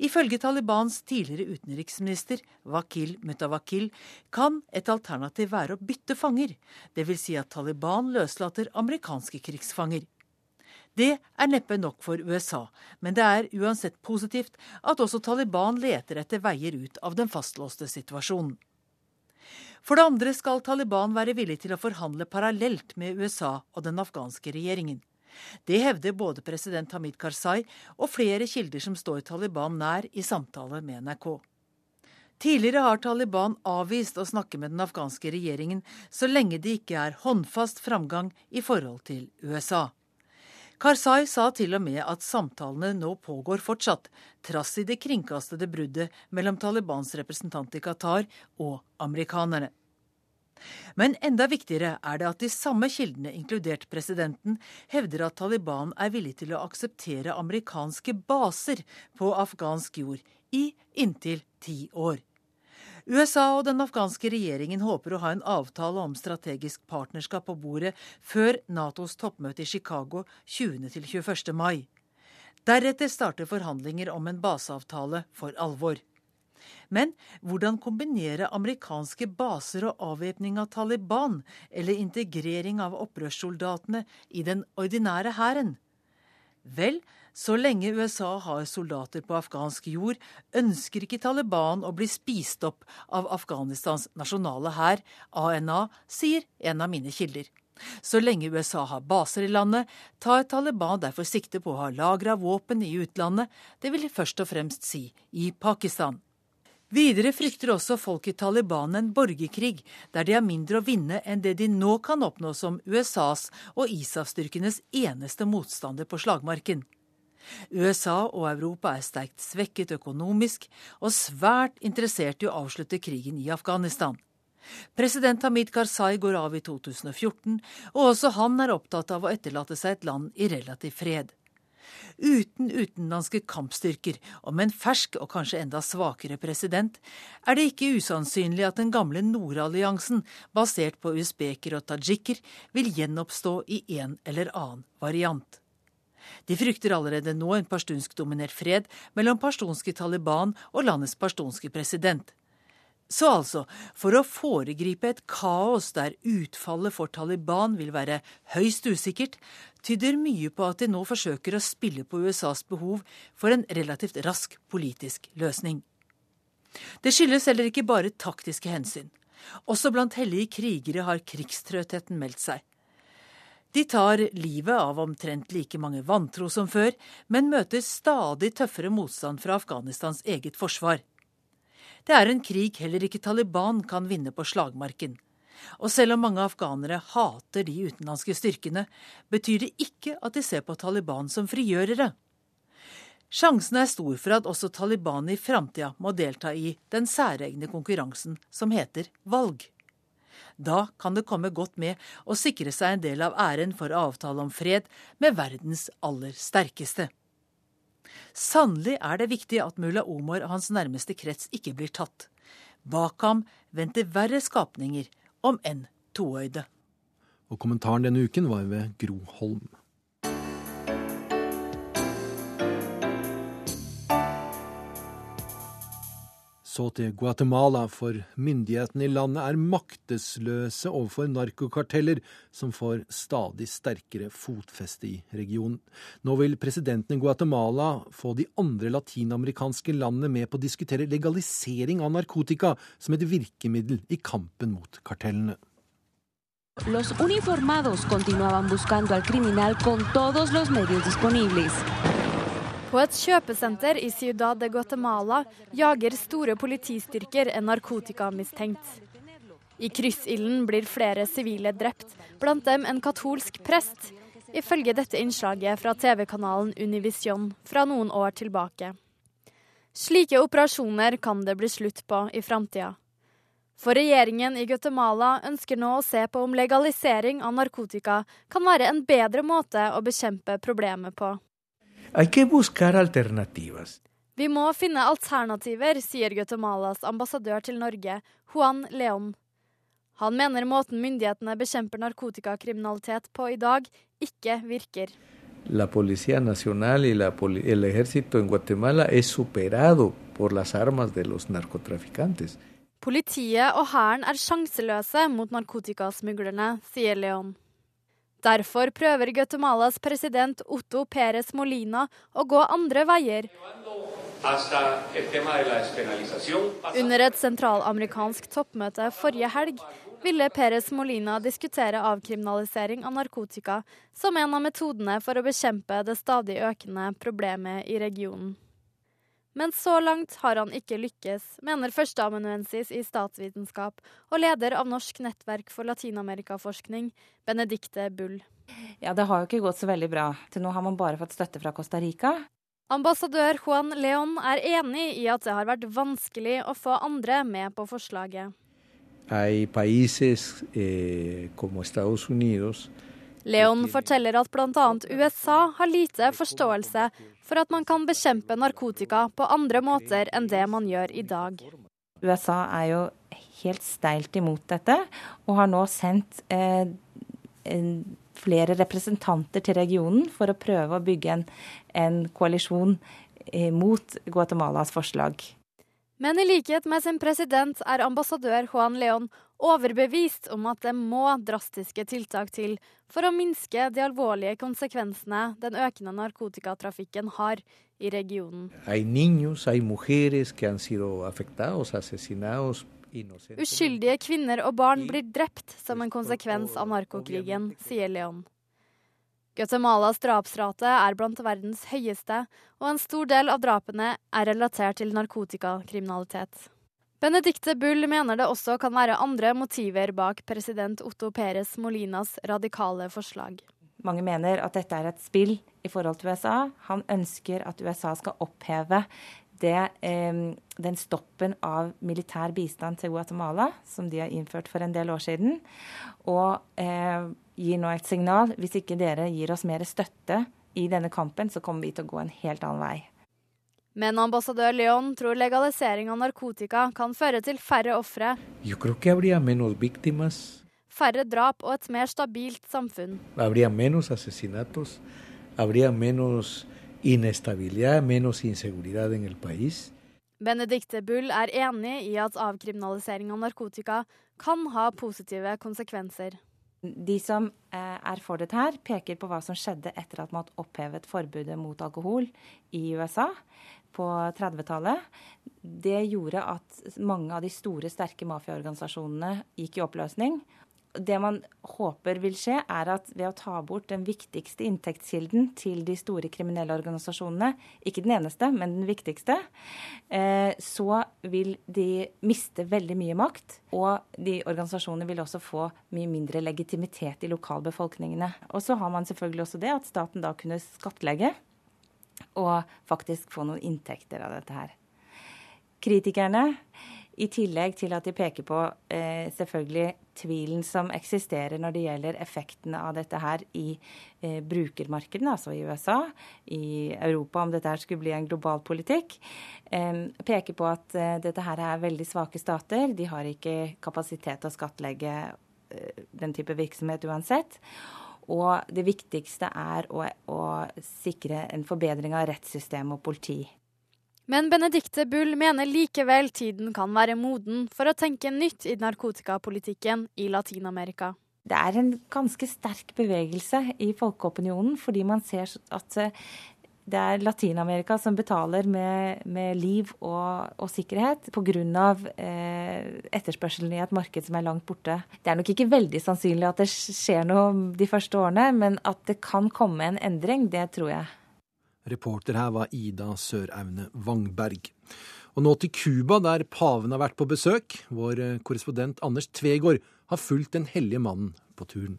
Ifølge Talibans tidligere utenriksminister Wakil Mutawakil kan et alternativ være å bytte fanger, dvs. Si at Taliban løslater amerikanske krigsfanger. Det er neppe nok for USA, men det er uansett positivt at også Taliban leter etter veier ut av den fastlåste situasjonen. For det andre skal Taliban være villig til å forhandle parallelt med USA og den afghanske regjeringen. Det hevder både president Hamid Karzai og flere kilder som står Taliban nær i samtale med NRK. Tidligere har Taliban avvist å snakke med den afghanske regjeringen så lenge det ikke er håndfast framgang i forhold til USA. Karzai sa til og med at samtalene nå pågår fortsatt, trass i det kringkastede bruddet mellom Talibans representant i Qatar og amerikanerne. Men enda viktigere er det at de samme kildene, inkludert presidenten, hevder at Taliban er villig til å akseptere amerikanske baser på afghansk jord i inntil ti år. USA og den afghanske regjeringen håper å ha en avtale om strategisk partnerskap på bordet før Natos toppmøte i Chicago 20.-21. mai. Deretter starter forhandlinger om en baseavtale for alvor. Men hvordan kombinere amerikanske baser og avvæpning av Taliban, eller integrering av opprørssoldatene i den ordinære hæren? Vel, så lenge USA har soldater på afghansk jord, ønsker ikke Taliban å bli spist opp av Afghanistans nasjonale hær, ANA, sier en av mine kilder. Så lenge USA har baser i landet, tar Taliban derfor sikte på å ha lagre av våpen i utlandet, det vil først og fremst si i Pakistan. Videre frykter også folk i Taliban en borgerkrig, der de har mindre å vinne enn det de nå kan oppnå som USAs og ISAF-styrkenes eneste motstander på slagmarken. USA og Europa er sterkt svekket økonomisk og svært interessert i å avslutte krigen i Afghanistan. President Hamid Karzai går av i 2014, og også han er opptatt av å etterlate seg et land i relativ fred. Uten utenlandske kampstyrker og med en fersk og kanskje enda svakere president, er det ikke usannsynlig at den gamle Nordalliansen, basert på usbeker og tadsjiker, vil gjenoppstå i en eller annen variant. De frykter allerede nå en pashtunsk-dominert fred mellom pashtunske Taliban og landets pashtunske president. Så altså, for å foregripe et kaos der utfallet for Taliban vil være høyst usikkert, tyder mye på at de nå forsøker å spille på USAs behov for en relativt rask politisk løsning. Det skyldes heller ikke bare taktiske hensyn. Også blant hellige krigere har krigstrøttheten meldt seg. De tar livet av omtrent like mange vantro som før, men møter stadig tøffere motstand fra Afghanistans eget forsvar. Det er en krig heller ikke Taliban kan vinne på slagmarken. Og selv om mange afghanere hater de utenlandske styrkene, betyr det ikke at de ser på Taliban som frigjørere. Sjansen er stor for at også Taliban i framtida må delta i den særegne konkurransen som heter valg. Da kan det komme godt med å sikre seg en del av æren for avtale om fred med verdens aller sterkeste. Sannelig er det viktig at mulla Omar og hans nærmeste krets ikke blir tatt. Bak ham venter verre skapninger, om enn toøyde. Og kommentaren denne uken var ved Gro Holm. Så til Guatemala, for myndighetene i landet er maktesløse overfor narkokarteller som får stadig sterkere fotfeste i regionen. Nå vil presidenten i Guatemala få de andre latinamerikanske landene med på å diskutere legalisering av narkotika som et virkemiddel i kampen mot kartellene. Los uniformados continuaban buscando al criminal con todos los medios disponibles. På et kjøpesenter i Ciudad de Guatemala jager store politistyrker en narkotikamistenkt. I kryssilden blir flere sivile drept, blant dem en katolsk prest, ifølge dette innslaget fra TV-kanalen Univision fra noen år tilbake. Slike operasjoner kan det bli slutt på i framtida. For regjeringen i Guatemala ønsker nå å se på om legalisering av narkotika kan være en bedre måte å bekjempe problemet på. Vi må finne alternativer, sier Guatemalas ambassadør til Norge, Juan Leon. Han mener måten myndighetene bekjemper narkotikakriminalitet på i dag, ikke virker. La Policía Nacional y la, el ejército en Guatemala es superado por las armas de los narcotraficantes. Politiet og hæren er sjanseløse mot narkotikasmuglerne, sier Leon. Derfor prøver Guatemalas president Otto Perez Molina å gå andre veier. Under et sentralamerikansk toppmøte forrige helg ville Perez Molina diskutere avkriminalisering av narkotika som en av metodene for å bekjempe det stadig økende problemet i regionen. Men så langt har han ikke lykkes, mener førsteamanuensis i statsvitenskap og leder av Norsk nettverk for latinamerikaforskning, Benedicte Bull. Ja, Det har jo ikke gått så veldig bra. Til nå har man bare fått støtte fra Costa Rica. Ambassadør Juan Leon er enig i at det har vært vanskelig å få andre med på forslaget. Hay países eh, como Estados Unidos Leon forteller at bl.a. USA har lite forståelse for at man kan bekjempe narkotika på andre måter enn det man gjør i dag. USA er jo helt steilt imot dette, og har nå sendt eh, flere representanter til regionen for å prøve å bygge en, en koalisjon eh, mot Guatemalas forslag. Men i likhet med sin president er ambassadør Juan Leon overbevist om at det må drastiske tiltak til for å minske de alvorlige konsekvensene den økende narkotikatrafikken har i regionen. Uskyldige kvinner og barn blir drept som en konsekvens av narkokrigen, sier Leon. Guatemalas drapsrate er blant verdens høyeste, og en stor del av drapene er relatert til narkotikakriminalitet. Benedicte Bull mener det også kan være andre motiver bak president Otto Peres Molinas radikale forslag. Mange mener at dette er et spill i forhold til USA. Han ønsker at USA skal oppheve det, eh, den stoppen av militær bistand til Guatemala som de har innført for en del år siden. Og eh, gir nå et signal. Hvis ikke dere gir oss mer støtte i denne kampen, så kommer vi til å gå en helt annen vei. Men ambassadør Leon tror legalisering av narkotika kan føre til færre ofre. Færre drap og et mer stabilt samfunn. Benedicte Bull er enig i at avkriminalisering av narkotika kan ha positive konsekvenser. De som eh, er for dette her, peker på hva som skjedde etter at man opphevet forbudet mot alkohol i USA på 30-tallet. Det gjorde at mange av de store, sterke mafiaorganisasjonene gikk i oppløsning det man håper vil skje, er at ved å ta bort den viktigste inntektskilden til de store kriminelle organisasjonene, ikke den eneste, men den viktigste, eh, så vil de miste veldig mye makt. Og de organisasjonene vil også få mye mindre legitimitet i lokalbefolkningene. Og så har man selvfølgelig også det at staten da kunne skattlegge og faktisk få noen inntekter av dette her. Kritikerne i tillegg til at de peker på eh, selvfølgelig tvilen som eksisterer når det gjelder effektene av dette her i eh, brukermarkedene, altså i USA, i Europa, om dette her skulle bli en global politikk. Eh, peker på at eh, dette her er veldig svake stater. De har ikke kapasitet til å skattlegge eh, den type virksomhet uansett. Og det viktigste er å, å sikre en forbedring av rettssystem og politi. Men Benedicte Bull mener likevel tiden kan være moden for å tenke nytt i narkotikapolitikken i Latin-Amerika. Det er en ganske sterk bevegelse i folkeopinionen, fordi man ser at eh, det er Latin-Amerika som betaler med, med liv og, og sikkerhet pga. Eh, etterspørselen i et marked som er langt borte. Det er nok ikke veldig sannsynlig at det skjer noe de første årene, men at det kan komme en endring, det tror jeg. Reporter her var Ida Søraune Wangberg. Og nå til Cuba, der paven har vært på besøk. Vår eh, korrespondent Anders Tvegård har fulgt den hellige mannen på turen.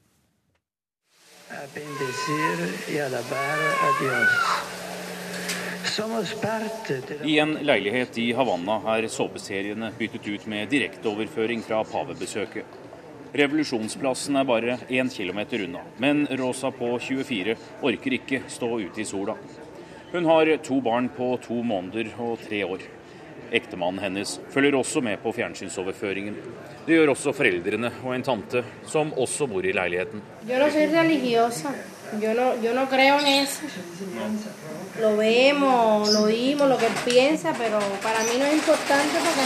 I en leilighet i Havanna er såpeseriene byttet ut med direkteoverføring fra pavebesøket. Revolusjonsplassen er bare én kilometer unna, men Rosa på 24 orker ikke stå ute i sola. Hun har to barn på to måneder og tre år. Ektemannen hennes følger også med på fjernsynsoverføringen. Det gjør også foreldrene og en tante, som også bor i leiligheten. Yo no soy religiosa. Yo no, yo no creo en eso. Lo vemos, lo oímos, lo que piensa, pero para mí no es importante porque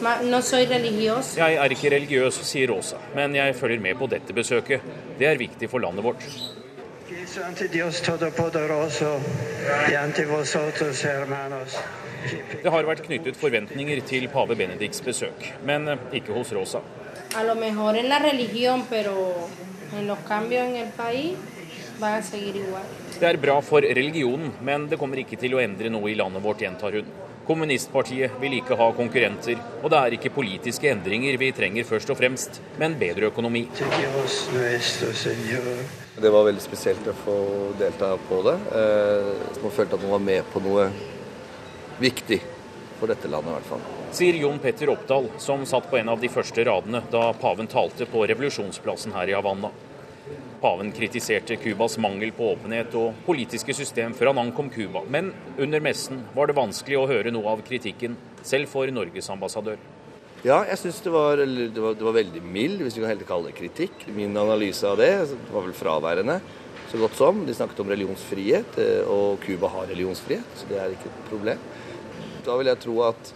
no, no soy religiosa. Jeg er ikke religiøs, sier Rosa, men jeg følger med på dette besøket. Det er viktig for landet vårt. Det har vært knyttet forventninger til pave Benedikts besøk, men eh, ikke hos Rosa. A lo mejor en la religión, pero en los cambios en el país Det er bra for religionen, men det kommer ikke til å endre noe i landet vårt, gjentar hun. Kommunistpartiet vil ikke ha konkurrenter, og det er ikke politiske endringer vi trenger først og fremst, men bedre økonomi. Det var veldig spesielt å få delta på det. Eh, Man følte at man var med på noe viktig for dette landet, i hvert fall. Sier Jon Petter Oppdal, som satt på en av de første radene da paven talte på revolusjonsplassen her i Havanna. Paven kritiserte Cubas mangel på åpenhet og politiske system før han ankom Cuba, men under messen var det vanskelig å høre noe av kritikken, selv for Norges ambassadør. Ja, jeg syns det, det, det var veldig mild, hvis vi kan heller kalle det kritikk. Min analyse av det var vel fraværende så godt som. De snakket om religionsfrihet, eh, og Cuba har religionsfrihet, så det er ikke et problem. Da vil jeg tro at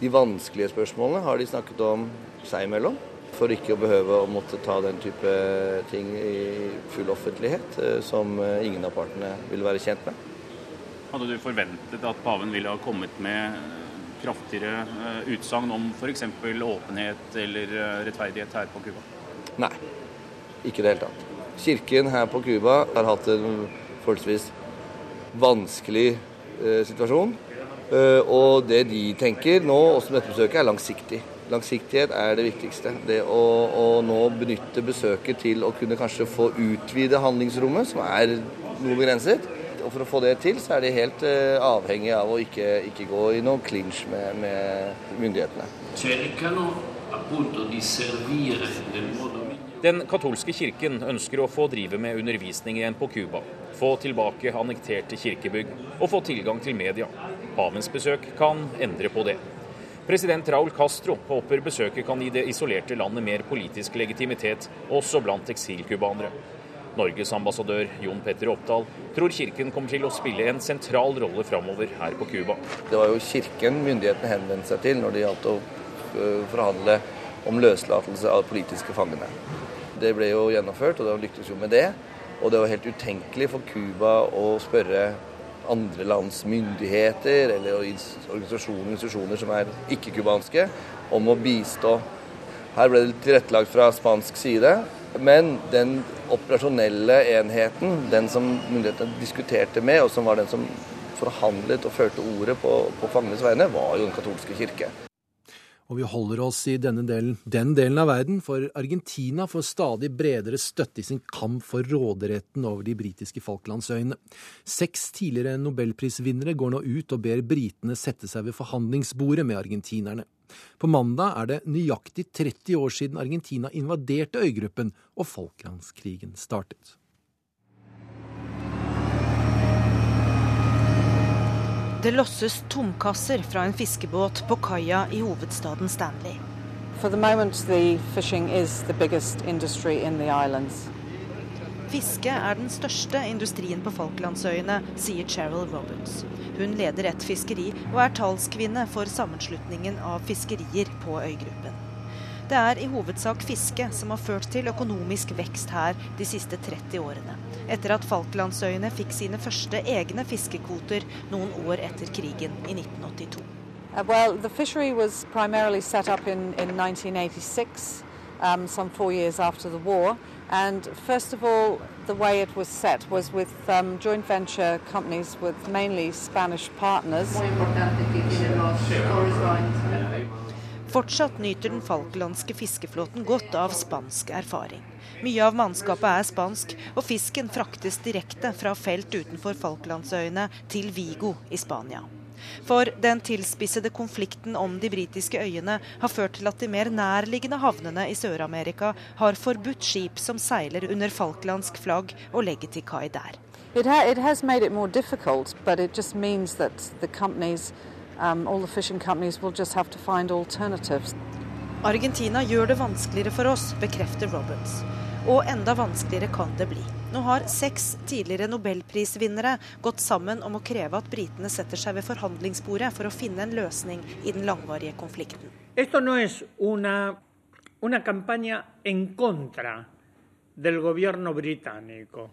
de vanskelige spørsmålene har de snakket om seg imellom. For ikke å behøve å måtte ta den type ting i full offentlighet, eh, som eh, ingen av partene vil være kjent med. Hadde du forventet at paven ville ha kommet med kraftigere eh, utsagn om f.eks. åpenhet eller rettferdighet her på Cuba? Nei, ikke i det hele tatt. Kirken her på Cuba har hatt en forholdsvis vanskelig eh, situasjon. Eh, og det de tenker nå, også med dette besøket, er langsiktig. Langsiktighet er det viktigste. Det å, å nå benytte besøket til å kunne kanskje få utvide handlingsrommet, som er noe begrenset. Og for å få det til, så er de helt eh, avhengig av å ikke, ikke gå i noen clinch med, med myndighetene. cercano appunto di servire nel modo Den katolske kirken ønsker å få drive med undervisning igjen på Cuba, få tilbake annekterte kirkebygg og få tilgang til media. Pavens besøk kan endre på det. President Raúl Castro håper besøket kan gi det isolerte landet mer politisk legitimitet, også blant eksilcubanere. Norges ambassadør Jon Petter Oppdal tror kirken kommer til å spille en sentral rolle framover her på Cuba. Det var jo kirken myndighetene henvendte seg til når det gjaldt å øh, forhandle om løslatelse av politiske fangene. Det ble jo gjennomført, og det lyktes jo med det. Og det var helt utenkelig for Cuba å spørre andre lands myndigheter eller organisasjoner, institusjoner som er ikke-cubanske, om å bistå. Her ble det tilrettelagt fra spansk side, men den operasjonelle enheten, den som myndighetene diskuterte med, og som var den som forhandlet og førte ordet på, på fangenes vegne, var jo den katolske kirke. Og vi holder oss i denne delen, den delen av verden, for Argentina får stadig bredere støtte i sin kamp for råderetten over de britiske Falklandsøyene. Seks tidligere nobelprisvinnere går nå ut og ber britene sette seg ved forhandlingsbordet med argentinerne. På mandag er det nøyaktig 30 år siden Argentina invaderte øygruppen og Falklandskrigen startet. Det losses tomkasser fra en fiskebåt på kaia i hovedstaden Stanley. For the moment, the fishing is the biggest industry in the islands. Fiske er den største industrien på Falklandsøyene, sier Cheryl Roberts. Hun leder et fiskeri og er talskvinne for sammenslutningen av fiskerier på øygruppen. Det er i hovedsak fiske som har ført til økonomisk vekst her de siste 30 årene, etter at Falklandsøyene fikk sine første egne fiskekvoter noen år etter krigen i 1982. Uh, well, the fishery was primarily set up in, in 1986, um, some four years after the war, And first of all, the way it was set was with um, joint venture companies with mainly Spanish partners. Fortsatt nyter den falklandske fiskeflåten godt av spansk erfaring. Mye av mannskapet er spansk, og fisken fraktes direkte fra felt utenfor Falklandsøyene til Vigo i Spania. For den tilspissede konflikten om de britiske øyene har ført til at de mer nærliggende havnene i Sør-Amerika har forbudt skip som seiler under falklandsk flagg, og legger til kai der. It, ha it um, all the fishing companies, will just have to find alternatives. Argentina gjør det vanskeligere for oss, bekrefter Roberts. Og enda vanskeligere kan det bli. Nå har seks tidligere nobelprisvinnere gått sammen om å kreve at britene setter seg ved forhandlingsbordet for å finne en løsning i den langvarige konflikten. Esto no es una, una campaña en contra del gobierno británico.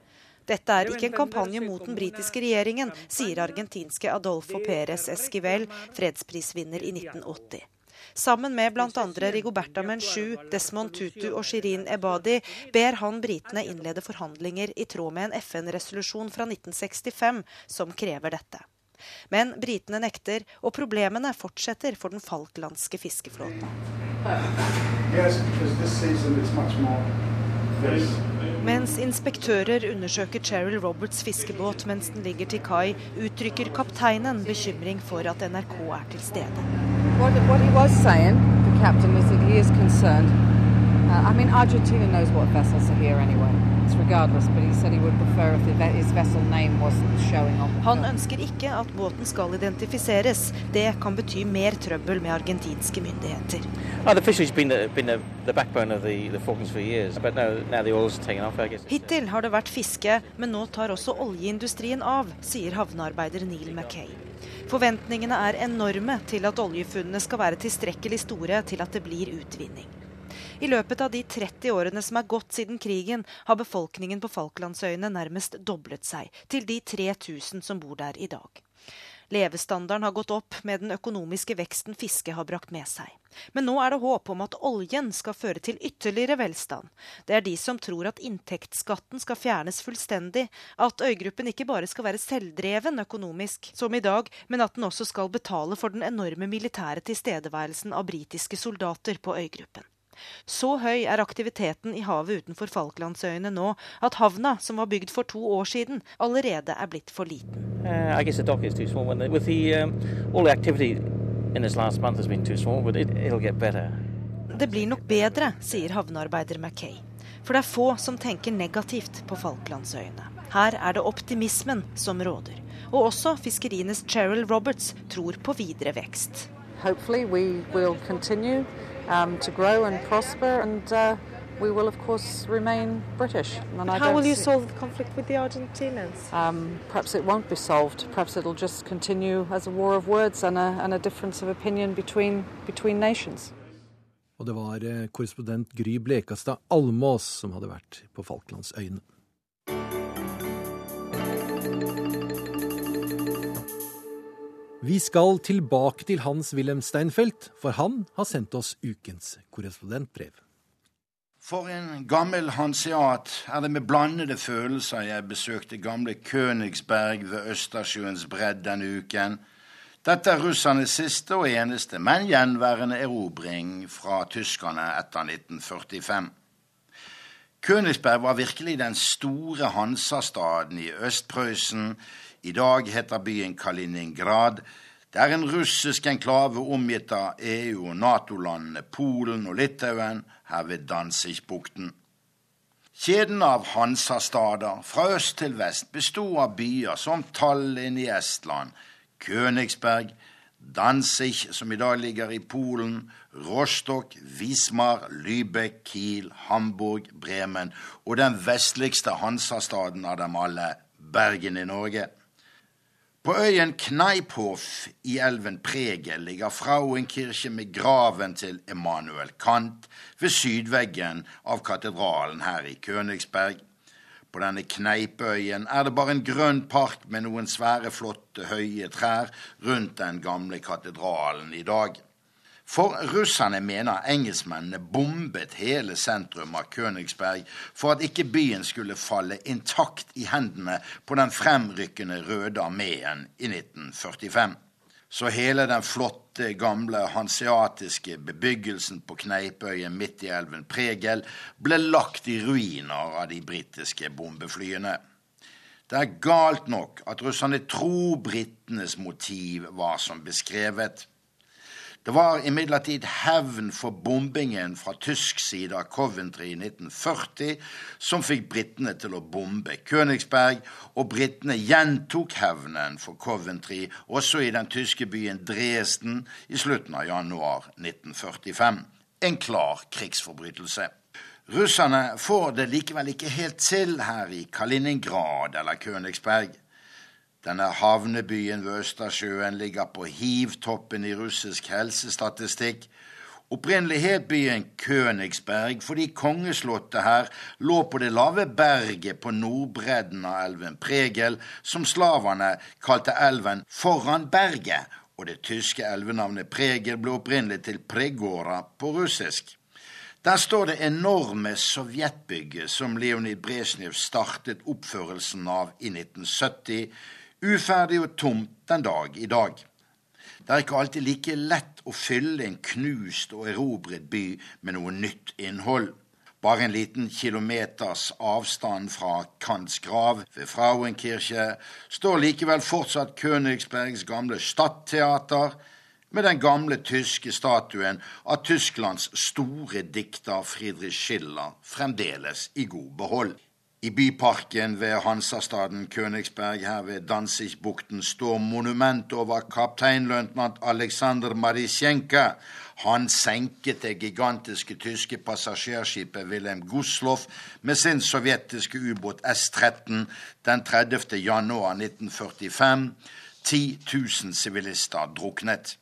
Dette er ikke en kampanje mot den britiske regjeringen, sier argentinske Adolfo Pérez Esquivel, fredsprisvinner i 1980. Sammen med bl.a. Rigoberta Menchu, Desmond Tutu og Shirin Ebadi ber han britene innlede forhandlinger i tråd med en FN-resolusjon fra 1965 som krever dette. Men britene nekter, og problemene fortsetter for den falklandske fiskeflåten. Mens inspektører undersøker Cheryl Roberts fiskebåt mens den ligger til kai, uttrykker kapteinen bekymring for at NRK er til stede. What, what he was saying, the captain, is that he. Uh, Argentina knows what vessels are here anyway. Regardless, but he said he would prefer if the, his vessel name wasn't showing on. Han ønsker ikke at båten skal identifiseres. Det kan bety mer trøbbel med argentinske myndigheter. Oh, the fishery's been the, been the, the backbone of the, the Falklands for years, but now, now the oil's taken off, I guess. Hittil har det vært fiske, men nå tar også oljeindustrien av, sier havnearbeider Neil Mackay. Forventningene er enorme til at oljefunnene skal være tilstrekkelig store til at det blir utvinning. I løpet av de 30 årene som er gått siden krigen, har befolkningen på Falklandsøyene nærmest doblet seg, til de 3000 som bor der i dag. Levestandarden har gått opp med den økonomiske veksten fisket har brakt med seg. Men nå er det håp om at oljen skal føre til ytterligere velstand. Det er de som tror at inntektsskatten skal fjernes fullstendig, at øygruppen ikke bare skal være selvdreven økonomisk, som i dag, men at den også skal betale for den enorme militære tilstedeværelsen av britiske soldater på øygruppen. Så høy er aktiviteten i havet utenfor Falklandsøyene nå at havna, som var bygd for to år siden, allerede er blitt for liten. Uh, I guess the dock is too small. When the, with the um, all the activity in this last month has been too small, but it, it'll get better. Det blir nok bedre, sier havnearbeider Mackay. For det er få som tenker negativt på Falklandsøyene. Her er det optimismen som råder. Og også fiskerienes Cheryl Roberts tror på videre vekst. Hopefully we will continue um, to grow and prosper and uh, we will of course remain British. And How will you see- solve the conflict with the Argentinians? Um, perhaps it won't be solved. Perhaps it'll just continue as a war of words and a, and a difference of opinion between, between nations. Og det var eh, korrespondent Gry Blekastad Almås som hadde vært på Falklandsøyene. Vi skal tilbake til Hans-Wilhelm Steinfeld, for han har sendt oss ukens korrespondentbrev. For en gammel hanseat er det med blandede følelser jeg besøkte gamle Königsberg ved Østersjøens bredd denne uken. Dette er russernes siste og eneste, men gjenværende erobring fra tyskerne etter 1945. Königsberg var virkelig den store Hansastaden i Øst-Prøysen. I dag heter byen Kaliningrad. Det er en russisk enklave omgitt av EU- og Nato-landene Polen og Litauen, her ved Danzigbukten. Kjeden av Hansastader fra øst til vest bestod av byer som Tallinn i Estland, Königsberg, Danzig, som i dag ligger i Polen, Rostock, Wismar, Lübeck, Kiel, Hamburg, Bremen og den vestligste Hansastaden av dem alle, Bergen i Norge. På øyen Kneiphof i elven Prege ligger Frauenkirche med graven til Emanuel Kant ved sydveggen av katedralen her i Königsberg. På denne Kneipøyen er det bare en grønn park med noen svære, flotte, høye trær rundt den gamle katedralen i dag. For russerne mener engelskmennene bombet hele sentrum av Königsberg for at ikke byen skulle falle intakt i hendene på den fremrykkende Røde armeen i 1945. Så hele den flotte, gamle hanseatiske bebyggelsen på Kneipøyen midt i elven Pregel ble lagt i ruiner av de britiske bombeflyene. Det er galt nok at russerne tror britenes motiv var som beskrevet. Det var imidlertid hevn for bombingen fra tysk side av Coventry i 1940 som fikk britene til å bombe Königsberg, og britene gjentok hevnen for Coventry også i den tyske byen Dresden i slutten av januar 1945. En klar krigsforbrytelse. Russerne får det likevel ikke helt til her i Kaliningrad eller Königsberg. Denne havnebyen ved Østersjøen ligger på hivtoppen i russisk helsestatistikk. Opprinnelig het byen Königsberg fordi kongeslottet her lå på det lave berget på nordbredden av elven Pregel, som slaverne kalte elven foran berget, og det tyske elvenavnet Pregel ble opprinnelig til Pregora på russisk. Der står det enorme sovjetbygget som Leonid Brezjnev startet oppførelsen av i 1970, uferdig og tomt den dag i dag. Det er ikke alltid like lett å fylle en knust og erobret by med noe nytt innhold. Bare en liten kilometers avstand fra Kants grav ved Frauenkirche står likevel fortsatt Königsbergs gamle stadteater med den gamle tyske statuen av Tysklands store dikter Friedrich Schiller fremdeles i god behold. I byparken ved Hansastaden Königsberg her ved Danzigbukten står monument over kapteinløytnant Aleksandr Marisjenka. Han senket det gigantiske tyske passasjerskipet Wilhelm Gusloff med sin sovjetiske ubåt S-13 den 30. januar 1945. 10 000 sivilister druknet.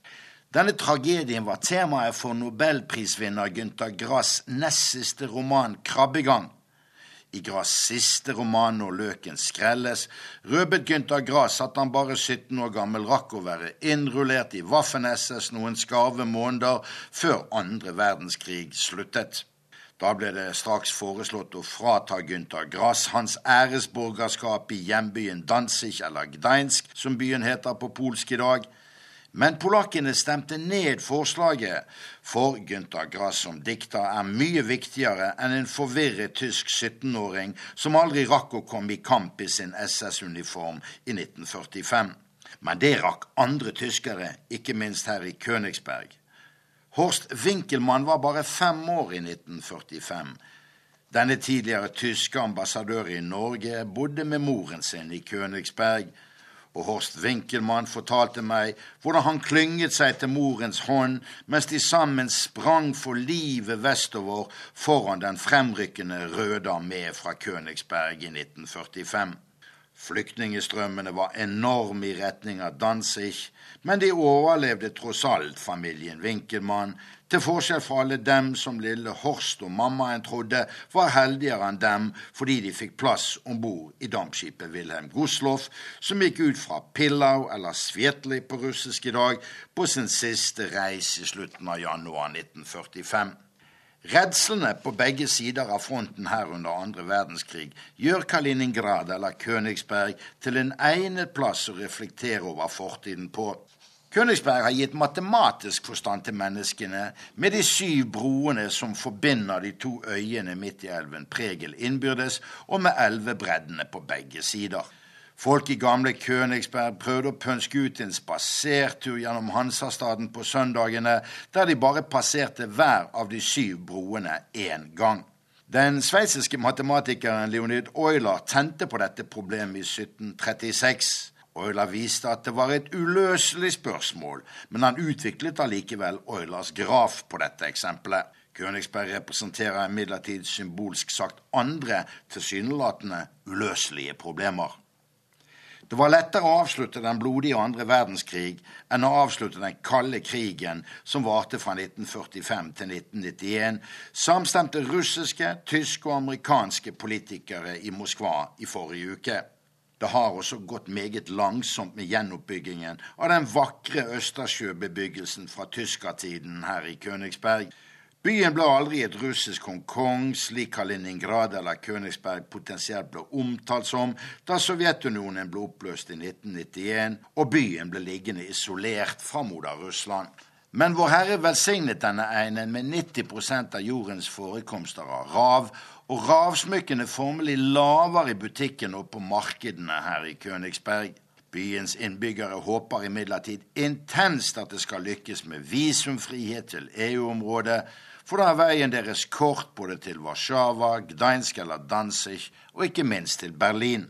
Denne tragedien var temaet for nobelprisvinner Gunther Grass' nest siste roman 'Krabbegang'. I Grass' siste roman 'Når løken skrelles' røpet Gunther Grass at han bare 17 år gammel rakk å være innrullert i Waffen-SS noen skarve måneder før andre verdenskrig sluttet. Da ble det straks foreslått å frata Gunther Grass hans æresborgerskap i hjembyen Danzig, eller Gdeinsk, som byen heter på polsk i dag. Men polakkene stemte ned forslaget, for Gunther Grass som dikter er mye viktigere enn en forvirret tysk 17-åring som aldri rakk å komme i kamp i sin SS-uniform i 1945. Men det rakk andre tyskere, ikke minst her i Königsberg. Horst Winkelmann var bare fem år i 1945. Denne tidligere tyske ambassadør i Norge bodde med moren sin i Königsberg og Horst Winkelmann fortalte meg hvordan han klynget seg til morens hånd mens de sammen sprang for livet vestover foran den fremrykkende Røde armé fra Königsberg i 1945. Flyktningestrømmene var enorme i retning av Danzig, men de overlevde tross alt familien Winkelmann, til forskjell fra alle dem som lille Horst og mammaen trodde var heldigere enn dem fordi de fikk plass om bord i dampskipet Wilhelm Gusloff, som gikk ut fra Pillau, eller Svietli på russisk i dag, på sin siste reis i slutten av januar 1945. Redslene på begge sider av fronten her under andre verdenskrig gjør Kaliningrad eller Königsberg til en egnet plass å reflektere over fortiden på. Königsberg har gitt matematisk forstand til menneskene med de syv broene som forbinder de to øyene midt i elven Pregel innbyrdes, og med elvebreddene på begge sider. Folk i gamle Königsberg prøvde å pønske ut en spasertur gjennom Hansastaden på søndagene, der de bare passerte hver av de syv broene én gang. Den sveitsiske matematikeren Leonid Euler tente på dette problemet i 1736. Euler viste at det var et uløselig spørsmål, men han utviklet allikevel Eulers graf på dette eksempelet. Königsberg representerer imidlertid symbolsk sagt andre tilsynelatende uløselige problemer. Det var lettere å avslutte den blodige andre verdenskrig enn å avslutte den kalde krigen som varte fra 1945 til 1991, samstemte russiske, tyske og amerikanske politikere i Moskva i forrige uke. Det har også gått meget langsomt med gjenoppbyggingen av den vakre østersjøbebyggelsen fra tyskertiden her i Königsberg. Byen ble aldri et russisk Hongkong, slik Kaliningrad eller Königsberg potensielt ble omtalt som da Sovjetunionen ble oppløst i 1991 og byen ble liggende isolert fra moder Russland. Men Vår Herre velsignet denne einen med 90% av jordens forekomster av rav, og ravsmykkene formelig laver i butikken og på markedene her i Königsberg. Byens innbyggere håper imidlertid intenst at det skal lykkes med visumfrihet til EU-området, for da er veien deres kort både til Warszawa, Gdansk eller Danzig, og ikke minst til Berlin.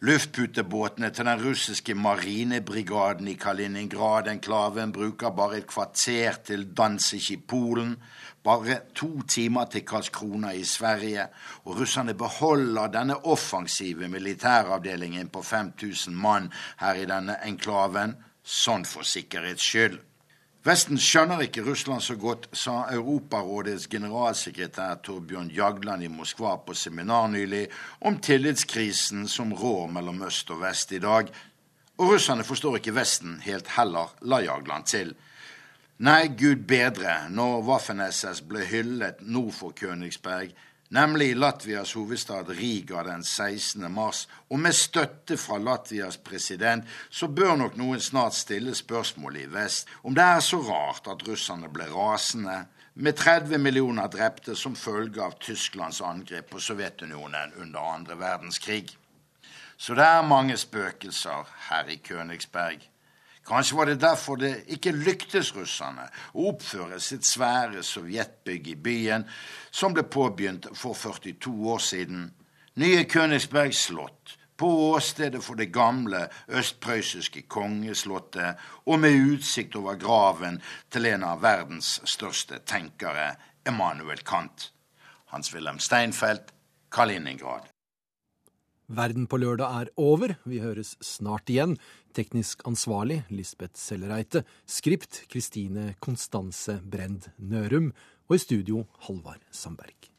Luftputebåtene til den russiske marinebrigaden i Kaliningrad-enklaven bruker bare et kvarter til Danzig i Polen, bare to timer til Karlskrona i Sverige, og russerne beholder denne offensive militæravdelingen på 5000 mann her i denne enklaven, sånn for sikkerhets skyld. Vesten skjønner ikke Russland så godt, sa Europarådets generalsekretær Torbjørn Jagland i Moskva på seminar nylig om tillitskrisen som rår mellom øst og vest i dag. Og russerne forstår ikke Vesten helt heller, la Jagland til. Nei, gud bedre, når Waffen-SS ble hyllet nord for Königsberg, nemlig i Latvias hovedstad Riga den 16. mars, og med støtte fra Latvias president, så bør nok noen snart stille spørsmålet i vest om det er så rart at russerne ble rasende, med 30 millioner drepte som følge av Tysklands angrep på Sovjetunionen under andre verdenskrig. Så det er mange spøkelser her i Königsberg. Kanskje var det derfor det ikke lyktes russerne å oppføre sitt svære sovjetbygg i byen, som ble påbegynt for 42 år siden. Nye Königsberg slott, på åstedet for det gamle østprøyssiske kongeslottet, og med utsikt over graven til en av verdens største tenkere, Emanuel Kant. Hans-Wilhelm Steinfeld, Kaliningrad. Verden på lørdag er over. Vi høres snart igjen. Teknisk ansvarlig Lisbeth Sellereite. Skript Kristine Konstanse Brend Nørum. Og i studio Halvard Sandberg.